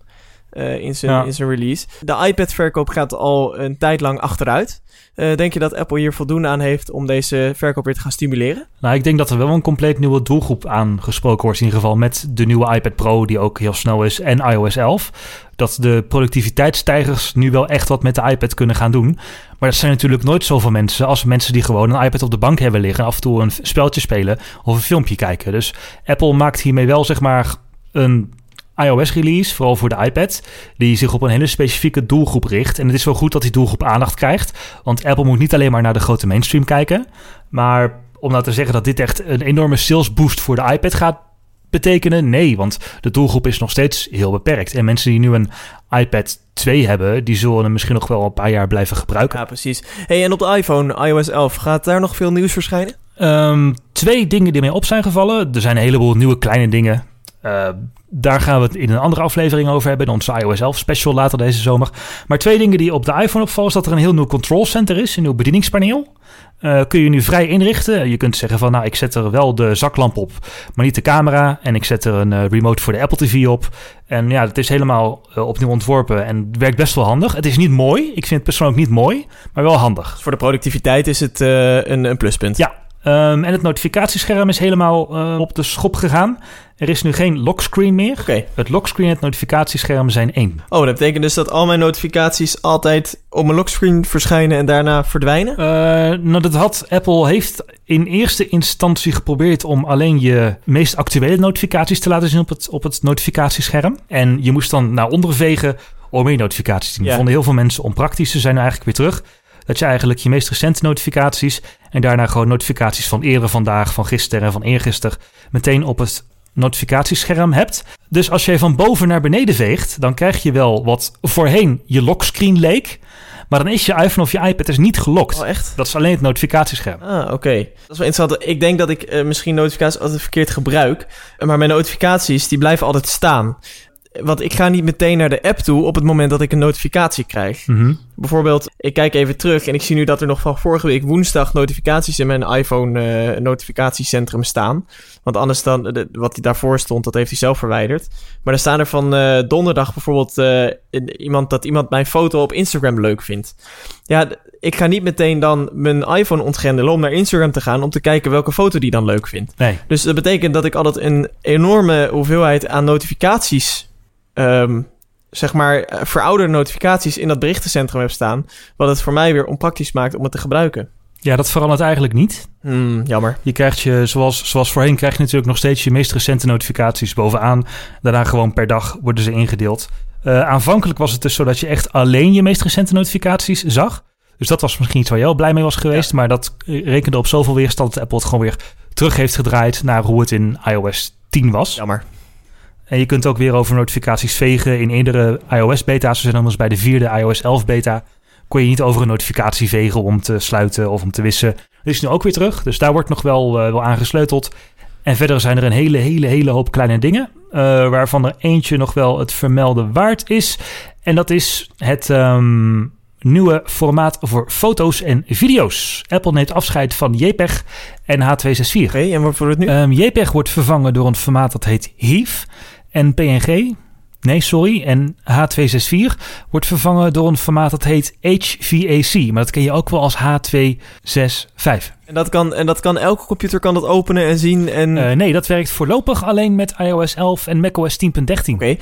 eh, in, zijn, Ja. in zijn release. De iPad-verkoop gaat al een tijd lang achteruit. Eh, denk je dat Apple hier voldoende aan heeft om deze verkoop weer te gaan stimuleren? Nou, ik denk dat er wel een compleet nieuwe doelgroep aangesproken wordt. In ieder geval met de nieuwe iPad Pro, die ook heel snel is, en iOS 11. Dat de productiviteitsstijgers nu wel echt wat met de iPad kunnen gaan doen. Maar dat zijn natuurlijk nooit zoveel mensen als mensen die gewoon een iPad op de bank hebben liggen. en Af en toe een speltje spelen of een filmpje kijken. Dus Apple maakt hiermee wel zeg maar een iOS-release, vooral voor de iPad, die zich op een hele specifieke doelgroep richt. En het is wel goed dat die doelgroep aandacht krijgt, want Apple moet niet alleen maar naar de grote mainstream kijken, maar om nou te zeggen dat dit echt een enorme sales boost voor de iPad gaat betekenen, nee, want de doelgroep is nog steeds heel beperkt. En mensen die nu een iPad 2 hebben, die zullen hem misschien nog wel een paar jaar blijven gebruiken. Ja, precies. Hey, en op de iPhone, iOS 11, gaat daar nog veel nieuws verschijnen? Ehm, twee dingen die mij op zijn gevallen. Er zijn een heleboel nieuwe kleine dingen. Eh, daar gaan we het in een andere aflevering over hebben. In onze iOS 11 special later deze zomer. Maar twee dingen die op de iPhone opvallen... is dat er een heel nieuw control center is. Een nieuw bedieningspaneel. Eh, kun je nu vrij inrichten. Je kunt zeggen van... nou, ik zet er wel de zaklamp op... maar niet de camera. En ik zet er een eh, remote voor de Apple TV op. En ja, het is helemaal opnieuw ontworpen. En het werkt best wel handig. Het is niet mooi. Ik vind het persoonlijk niet mooi. Maar wel handig. Voor de productiviteit is het een, een pluspunt. Ja, Ehm, en het notificatiescherm is helemaal op de schop gegaan. Er is nu geen lockscreen meer. Oké. Het lockscreen en het notificatiescherm zijn één. Oh, dat betekent dus dat al mijn notificaties altijd op mijn lockscreen verschijnen en daarna verdwijnen? Eh, nou, dat had Apple heeft in eerste instantie geprobeerd om alleen je meest actuele notificaties te laten zien op het, op het notificatiescherm. En je moest dan naar onderen vegen om meer notificaties te zien. Ja. Vonden heel veel mensen onpraktisch. Ze zijn nu eigenlijk weer terug. Dat je eigenlijk je meest recente notificaties en daarna gewoon notificaties van eerder vandaag, van gisteren en van eergisteren meteen op het notificatiescherm hebt. Dus als je van boven naar beneden veegt, dan krijg je wel wat voorheen je lockscreen leek. Maar dan is je iPhone of je iPad dus niet gelokt. Oh, echt? Dat is alleen het notificatiescherm. Ah, oké. Dat is wel interessant. Ik denk dat ik eh, misschien notificaties altijd verkeerd gebruik. Eh, Maar mijn notificaties, die blijven altijd staan. Want ik ga niet meteen naar de app toe op het moment dat ik een notificatie krijg. Mhm. Bijvoorbeeld, ik kijk even terug en ik zie nu dat er nog van vorige week woensdag notificaties in mijn iPhone eh, notificatiecentrum staan. Want anders dan, de- wat daarvoor stond, dat heeft hij zelf verwijderd. Maar er staan er van eh, donderdag bijvoorbeeld eh, iemand, dat iemand mijn foto op Instagram leuk vindt. Ja, ik ga niet meteen dan mijn iPhone ontgrendelen om naar Instagram te gaan om te kijken welke foto die dan leuk vindt. Nee. Dus dat betekent dat ik altijd een enorme hoeveelheid aan notificaties, ehm, zeg maar eh, verouderde notificaties in dat berichtencentrum heb staan. Wat het voor mij weer onpraktisch maakt om het te gebruiken. Ja, dat verandert eigenlijk niet. Hmm, jammer. Je krijgt je, zoals, zoals voorheen, krijg je natuurlijk nog steeds je meest recente notificaties bovenaan. Daarna gewoon per dag worden ze ingedeeld. Eh, aanvankelijk was het dus zo dat je echt alleen je meest recente notificaties zag. Dus dat was misschien iets waar jij al blij mee was geweest. Maar dat eh, rekende op zoveel weerstand dat Apple het gewoon weer terug heeft gedraaid naar hoe het in iOS 10 was. Jammer. En je kunt ook weer over notificaties vegen. In eerdere iOS-beta's, we zijn anders bij de vierde iOS 11 beta, kon je niet over een notificatie vegen om te sluiten of om te wissen. Dat is nu ook weer terug, dus daar wordt nog wel, eh, wel aan gesleuteld. En verder zijn er een hele, hele, hele hoop kleine dingen, eh, waarvan er eentje nog wel het vermelden waard is. En dat is het ehm, nieuwe formaat voor foto's en video's. Apple neemt afscheid van JPEG en H264. Oké, en wat wordt het nu? Ehm, JPEG wordt vervangen door een formaat dat heet HEIF. En PNG, nee sorry, en H264 wordt vervangen door een formaat dat heet HVAC. Maar dat ken je ook wel als H265. en, dat kan, en dat kan elke computer kan dat openen en zien en... Eh, nee, dat werkt voorlopig alleen met iOS 11 en macOS 10.13. Oké.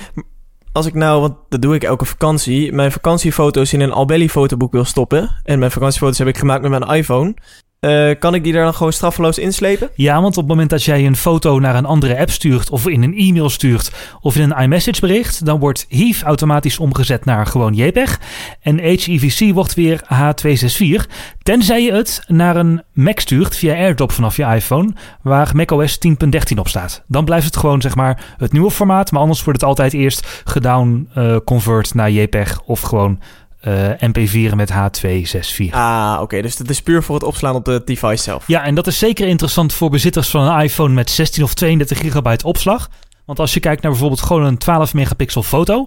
Als ik nou, want dat doe ik elke vakantie, mijn vakantiefoto's in een Albelly fotoboek wil stoppen. En mijn vakantiefoto's heb ik gemaakt met mijn iPhone. Eh, kan ik die daar dan gewoon straffeloos inslepen? Ja, want op het moment dat jij een foto naar een andere app stuurt, of in een e-mail stuurt, of in een iMessage bericht, dan wordt HEIF automatisch omgezet naar gewoon JPEG. En HEVC wordt weer H264, tenzij je het naar een Mac stuurt via AirDrop vanaf je iPhone, waar macOS 10.13 op staat. Dan blijft het gewoon zeg maar het nieuwe formaat, maar anders wordt het altijd eerst gedown convert naar JPEG of gewoon eh, MP4 met H264. Ah, oké. dus dat is puur voor het opslaan op de device zelf. Ja, en dat is zeker interessant voor bezitters van een iPhone met 16 of 32 gigabyte opslag. Want als je kijkt naar bijvoorbeeld gewoon een 12 megapixel foto,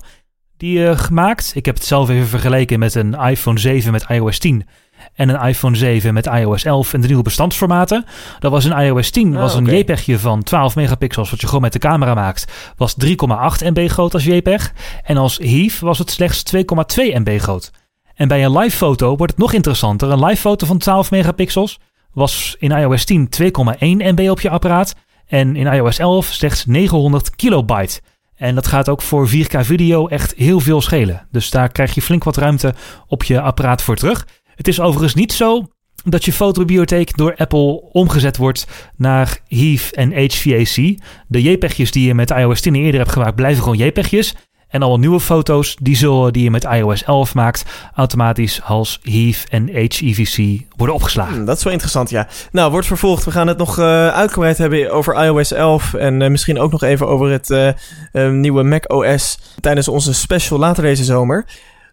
die eh, gemaakt. Ik heb het zelf even vergeleken met een iPhone 7 met iOS 10 en een iPhone 7 met iOS 11 en de nieuwe bestandsformaten. Dat was een iOS 10, Ah, was een. JPEGje van 12 megapixels, wat je gewoon met de camera maakt, was 3,8 MB groot als JPEG. En als HEIF was het slechts 2,2 MB groot. En bij een live foto wordt het nog interessanter. Een live foto van 12 megapixels was in iOS 10 2,1 MB op je apparaat en in iOS 11 slechts 900 kilobyte. En dat gaat ook voor 4K video echt heel veel schelen. Dus daar krijg je flink wat ruimte op je apparaat voor terug. Het is overigens niet zo dat je fotobibliotheek door Apple omgezet wordt naar HEIF en HVAC. De JPEG'jes die je met iOS 10 eerder hebt gemaakt blijven gewoon JPEG'jes. En alle nieuwe foto's die, die je met iOS 11 maakt automatisch als HEIF en HEVC worden opgeslagen. Hmm, dat is wel interessant, ja. Nou, wordt vervolgd. We gaan het nog eh, uitgebreid hebben over iOS 11 en eh, misschien ook nog even over het eh, nieuwe Mac OS tijdens onze special later deze zomer.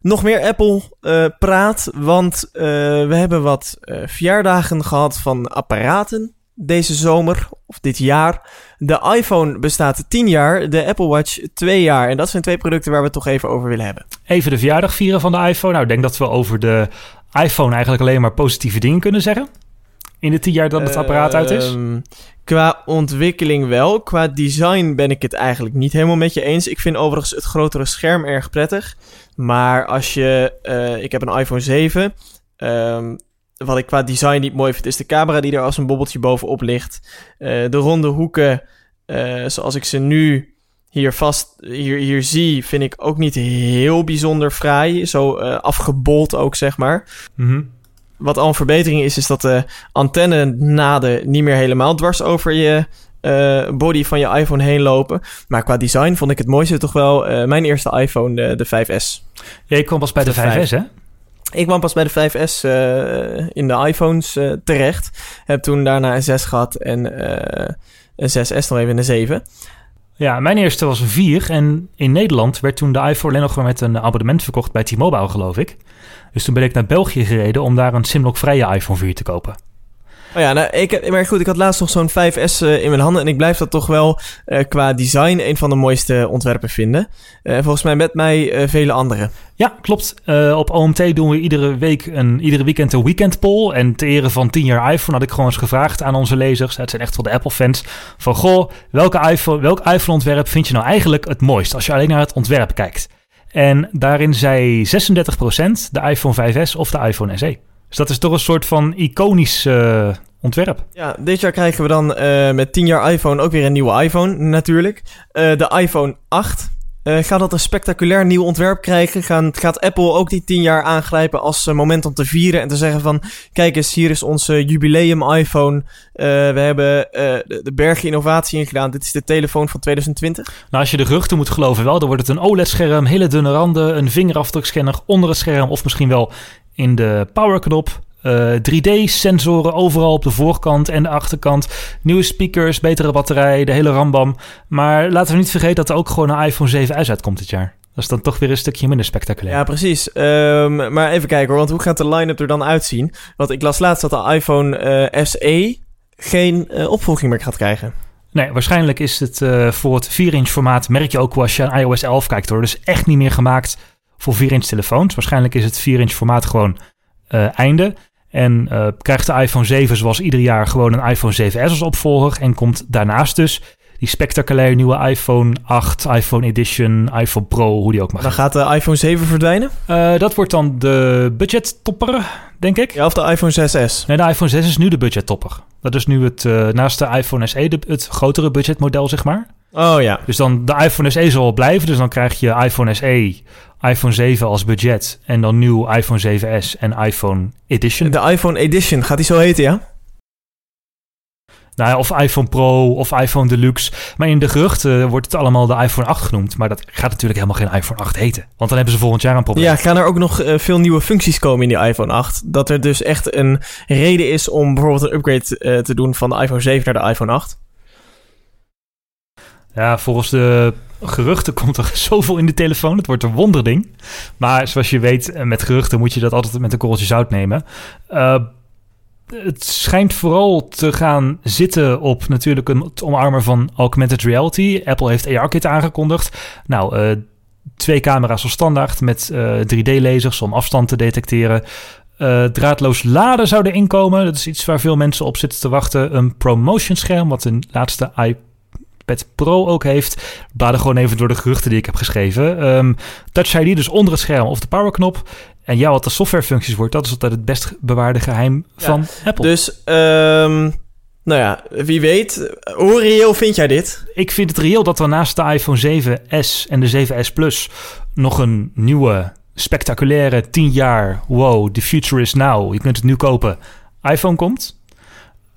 Nog meer Apple eh, praat, want eh, we hebben wat eh, verjaardagen gehad van apparaten deze zomer of dit jaar. De iPhone bestaat 10 jaar, de Apple Watch 2 jaar. En dat zijn twee producten waar we het toch even over willen hebben. Even de verjaardag vieren van de iPhone. Nou, ik denk dat we over de iPhone eigenlijk alleen maar positieve dingen kunnen zeggen. In de tien jaar dat het apparaat uit is. Qua ontwikkeling wel. Qua design ben ik het eigenlijk niet helemaal met je eens. Ik vind overigens het grotere scherm erg prettig. Maar als je... eh, ik heb een iPhone 7. Ehm, wat ik qua design niet mooi vind, is de camera die er als een bobbeltje bovenop ligt. Eh, de ronde hoeken, eh, zoals ik ze nu hier vast hier, hier zie, vind ik ook niet heel bijzonder fraai. Zo afgebold ook, zeg maar. Mhm. Wat al een verbetering is, is dat de antenne-naden niet meer helemaal dwars over je eh, body van je iPhone heen lopen. Maar qua design vond ik het mooiste toch wel eh, mijn eerste iPhone, de, de 5S. Jij kwam pas bij de, De 5S, hè? Ik kwam pas bij de 5S eh, in de iPhones eh, terecht. Heb toen daarna een 6 gehad en eh, een 6S nog even een 7. Ja, mijn eerste was een 4. En in Nederland werd toen de iPhone alleen nog maar met een abonnement verkocht bij T-Mobile, geloof ik. Dus toen ben ik naar België gereden om daar een Simlock-vrije iPhone 4 te kopen. Oh ja, nou, ik, maar goed, ik had laatst nog zo'n 5S eh, in mijn handen. En ik blijf dat toch wel eh, qua design een van de mooiste ontwerpen vinden. Eh, volgens mij met mij vele anderen. Ja, klopt. Op OMT doen we iedere week een, iedere weekend een weekend poll. En ter ere van 10 jaar iPhone had ik gewoon eens gevraagd aan onze lezers. Het zijn echt wel de Apple-fans. Van goh, welke iPhone, welk iPhone-ontwerp vind je nou eigenlijk het mooist? Als je alleen naar het ontwerp kijkt. En daarin zei 36% de iPhone 5S of de iPhone SE. Dus dat is toch een soort van iconisch eh, ontwerp. Ja, dit jaar krijgen we dan eh, met 10 jaar iPhone ook weer een nieuwe iPhone, natuurlijk. Eh, de iPhone 8. Eh, gaat dat een spectaculair nieuw ontwerp krijgen? Gaan, gaat Apple ook die 10 jaar aangrijpen als eh, moment om te vieren en te zeggen van... Kijk eens, hier is onze jubileum iPhone. Eh, we hebben de, de bergen innovatie ingedaan. Dit is de telefoon van 2020. Nou, als je de geruchten moet geloven wel, dan wordt het een OLED-scherm, hele dunne randen, een vingerafdrukscanner onder het scherm of misschien wel in de powerknop. Eh, 3D-sensoren overal op de voorkant en de achterkant. Nieuwe speakers, betere batterij, de hele rambam. Maar laten we niet vergeten dat er ook gewoon een iPhone 7S uitkomt dit jaar. Dat is dan toch weer een stukje minder spectaculair. Ja, precies. Ehm, maar even kijken hoor, want hoe gaat de line-up er dan uitzien? Want ik las laatst dat de iPhone eh, SE geen eh, opvolging meer gaat krijgen. Nee, waarschijnlijk is het eh, voor het 4-inch formaat, merk je ook als je aan iOS 11 kijkt hoor. Dus echt niet meer gemaakt voor 4-inch telefoons. Waarschijnlijk is het 4-inch formaat gewoon eh, einde. En eh, krijgt de iPhone 7 zoals ieder jaar gewoon een iPhone 7S als opvolger. En komt daarnaast dus die spectaculaire nieuwe iPhone 8, iPhone Edition, iPhone Pro, hoe die ook mag Dan gaat de iPhone 7 verdwijnen? Eh, dat wordt dan de budgettopper, denk ik. Ja, of de iPhone 6S? Nee, de iPhone 6 is nu de budgettopper. Dat is nu het, eh, naast de iPhone SE, de, het grotere budgetmodel, zeg maar. Oh ja. Dus dan de iPhone SE zal blijven. Dus dan krijg je iPhone SE, iPhone 7 als budget. En dan nieuw iPhone 7S en iPhone Edition. De iPhone Edition, gaat die zo heten, ja? Nou ja, of iPhone Pro of iPhone Deluxe. Maar in de geruchten wordt het allemaal de iPhone 8 genoemd. Maar dat gaat natuurlijk helemaal geen iPhone 8 heten. Want dan hebben ze volgend jaar een probleem. Ja, gaan er ook nog eh, veel nieuwe functies komen in die iPhone 8? Dat er dus echt een reden is om bijvoorbeeld een upgrade eh, te doen van de iPhone 7 naar de iPhone 8? Ja, volgens de geruchten [LAUGHS] komt er zoveel in de telefoon. Het wordt een wonderding. Maar zoals je weet, eh, met geruchten moet je dat altijd met een korreltje zout nemen. Eh, het schijnt vooral te gaan zitten op natuurlijk een, het omarmen van augmented reality. Apple heeft AR-kit aangekondigd. Nou, eh, twee camera's als standaard met 3D-lasers om afstand te detecteren. draadloos laden zou erin komen. Dat is iets waar veel mensen op zitten te wachten. Een promotion scherm, wat de laatste iPad Pro ook heeft. Baden gewoon even door de geruchten die ik heb geschreven. Um, Touch ID dus onder het scherm of de powerknop. En ja, wat de softwarefuncties wordt, dat is altijd het best bewaarde geheim van Apple. Dus, um, nou ja, wie weet. Hoe reëel vind jij dit? Ik vind het reëel dat er naast de iPhone 7S en de 7S Plus nog een nieuwe, spectaculaire 10 jaar, wow, the future is now, je kunt het nu kopen, iPhone komt.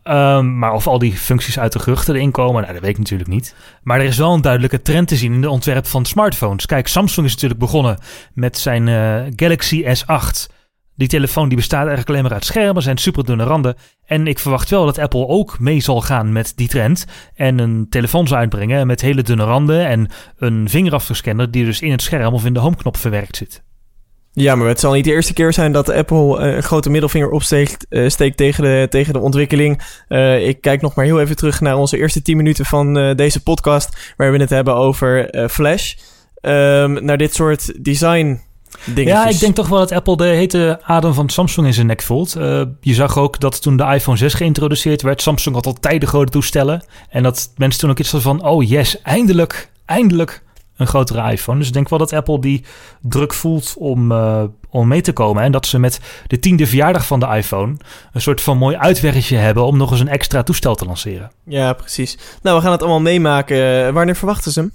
Um, maar of al die functies uit de geruchten erin komen, nou, dat weet ik natuurlijk niet. Maar er is wel een duidelijke trend te zien in de ontwerp van smartphones. Kijk, Samsung is natuurlijk begonnen met zijn uh, Galaxy S8. Die telefoon die bestaat eigenlijk alleen maar uit schermen, zijn super dunne randen. En ik verwacht wel dat Apple ook mee zal gaan met die trend. En een telefoon zal uitbrengen met hele dunne randen en een vingerafdrukscanner die dus in het scherm of in de homeknop verwerkt zit. Ja, maar het zal niet de eerste keer zijn dat Apple uh, een grote middelvinger opsteekt uh, steekt tegen, de, tegen de ontwikkeling. Uh, ik kijk nog maar heel even terug naar onze eerste 10 minuten van deze podcast, waar we het hebben over Flash. Um, naar dit soort design Dingetjes. Ja, ik denk toch wel dat Apple de hete adem van Samsung in zijn nek voelt. Uh, je zag ook dat toen de iPhone 6 geïntroduceerd werd, Samsung had al tijden grote toestellen. En dat mensen toen ook iets van, oh yes, eindelijk, eindelijk een grotere iPhone. Dus ik denk wel dat Apple die druk voelt om, uh, om mee te komen. En dat ze met de tiende verjaardag van de iPhone een soort van mooi uitweggetje hebben om nog eens een extra toestel te lanceren. Ja, precies. Nou, we gaan het allemaal meemaken. Wanneer verwachten ze hem?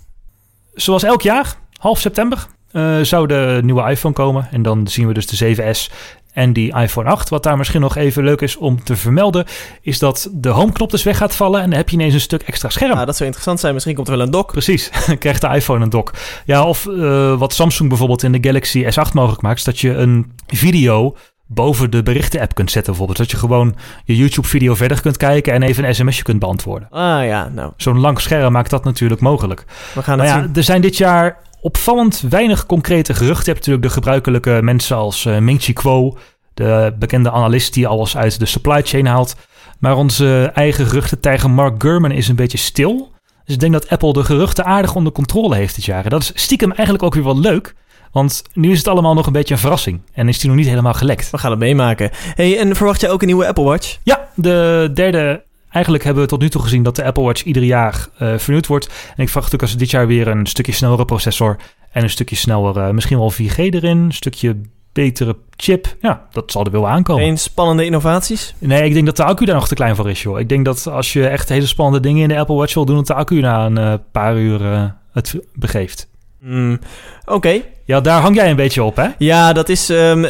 Zoals elk jaar, half september. Uh, zou de nieuwe iPhone komen. En dan zien we dus de 7S en die iPhone 8. Wat daar misschien nog even leuk is om te vermelden, is dat de homeknop dus weg gaat vallen en dan heb je ineens een stuk extra scherm. Ja, dat zou interessant zijn. Misschien komt er wel een dock. Precies, [LAUGHS] krijgt de iPhone een dock. Ja, of uh, wat Samsung bijvoorbeeld in de Galaxy S8 mogelijk maakt, is dat je een video boven de berichten-app kunt zetten bijvoorbeeld. Dat je gewoon je YouTube-video verder kunt kijken en even een sms'je kunt beantwoorden. Ah ja, nou. Zo'n lang scherm maakt dat natuurlijk mogelijk. We gaan maar ja, zien. Er zijn dit jaar opvallend weinig concrete geruchten. Je hebt natuurlijk de gebruikelijke mensen als uh, Ming Chi Kuo, de bekende analist die alles uit de supply chain haalt. Maar onze eigen geruchtentijger Mark Gurman is een beetje stil. Dus ik denk dat Apple de geruchten aardig onder controle heeft dit jaar. En dat is stiekem eigenlijk ook weer wel leuk. Want nu is het allemaal nog een beetje een verrassing. En is die nog niet helemaal gelekt. We gaan het meemaken. Hey, en verwacht je ook een nieuwe Apple Watch? Ja, de derde Eigenlijk hebben we tot nu toe gezien dat de Apple Watch ieder jaar uh, vernieuwd wordt. En ik verwacht ook als dit jaar weer een stukje snellere processor en een stukje sneller, uh, misschien wel 4G erin, een stukje betere chip. Ja, dat zal er wel aankomen. Geen spannende innovaties? Nee, ik denk dat de accu daar nog te klein voor is, joh. Ik denk dat als je echt hele spannende dingen in de Apple Watch wil doen, dat de accu na een uh, paar uur het begeeft. Mm, Oké. Okay. Ja, daar hang jij een beetje op, hè? Ja, dat is... Um,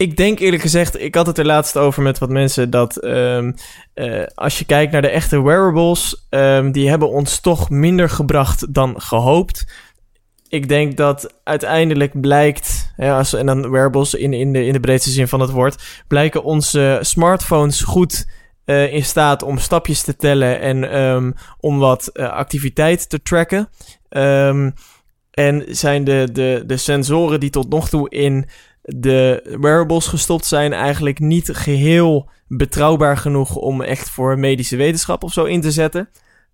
ik denk eerlijk gezegd, ik had het er laatst over met wat mensen, dat um, als je kijkt naar de echte wearables, um, die hebben ons toch minder gebracht dan gehoopt. Ik denk dat uiteindelijk blijkt, ja, als, en dan wearables in, in, de, in de breedste zin van het woord, blijken onze smartphones goed uh, in staat om stapjes te tellen en um, om wat uh, activiteit te tracken. en zijn de, de, de sensoren die tot nog toe in de wearables gestopt zijn eigenlijk niet geheel betrouwbaar genoeg om echt voor medische wetenschap of zo in te zetten.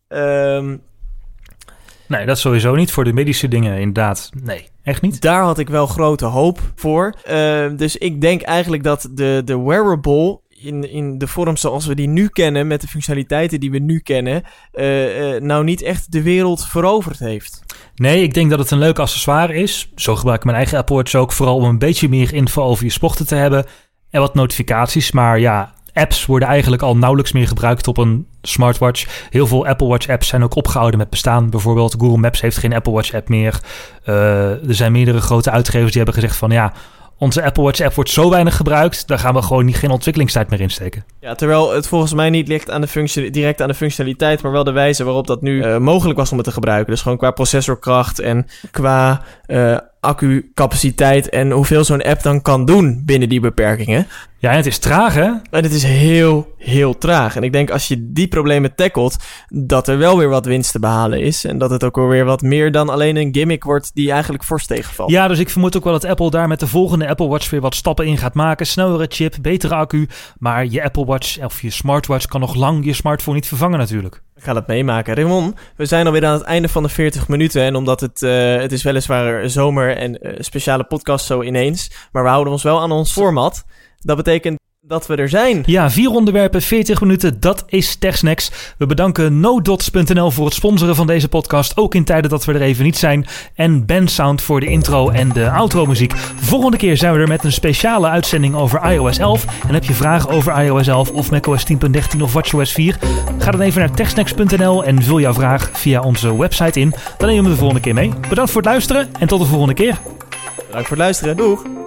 Um, nee, dat sowieso niet. Voor de medische dingen inderdaad. Nee, echt niet. Daar had ik wel grote hoop voor. Uh, dus ik denk eigenlijk dat de, de wearable in, in de vorm zoals we die nu kennen, met de functionaliteiten die we nu kennen, uh, uh, nou niet echt de wereld veroverd heeft. Nee, ik denk dat het een leuk accessoire is. Zo gebruik ik mijn eigen Apple Watch ook vooral om een beetje meer info over je sporten te hebben en wat notificaties. Maar ja, apps worden eigenlijk al nauwelijks meer gebruikt op een smartwatch. Heel veel Apple Watch apps zijn ook opgehouden met bestaan. Bijvoorbeeld Google Maps heeft geen Apple Watch app meer. Uh, er zijn meerdere grote uitgevers die hebben gezegd van ja, onze Apple Watch app wordt zo weinig gebruikt, daar gaan we gewoon niet, geen ontwikkelingstijd meer in steken. Ja, terwijl het volgens mij niet ligt aan de functie, direct aan de functionaliteit, maar wel de wijze waarop dat nu uh, mogelijk was om het te gebruiken. Dus gewoon qua processorkracht en qua uh, accu-capaciteit en hoeveel zo'n app dan kan doen binnen die beperkingen. Ja, en het is traag, hè? En het is heel, heel traag. En ik denk als je die problemen tackelt, dat er wel weer wat winst te behalen is. En dat het ook weer wat meer dan alleen een gimmick wordt die eigenlijk fors tegenvalt. Ja, dus ik vermoed ook wel dat Apple daar met de volgende Apple Watch weer wat stappen in gaat maken. Snellere chip, betere accu. Maar je Apple Watch of je smartwatch kan nog lang je smartphone niet vervangen natuurlijk. We gaan het meemaken. Raymond, we zijn alweer aan het einde van de 40 minuten. En omdat het, uh, het is weliswaar zomer en uh, speciale podcast zo ineens. Maar we houden ons wel aan ons format. Dat betekent dat we er zijn. Ja, vier onderwerpen, 40 minuten, dat is TechSnacks. We bedanken NoDots.nl voor het sponsoren van deze podcast, ook in tijden dat we er even niet zijn. En Bandsound voor de intro en de outro muziek. Volgende keer zijn we er met een speciale uitzending over iOS 11. En heb je vragen over iOS 11 of macOS 10.13 of WatchOS 4? Ga dan even naar techsnacks.nl en vul jouw vraag via onze website in. Dan nemen we de volgende keer mee. Bedankt voor het luisteren en tot de volgende keer. Bedankt voor het luisteren. Doeg!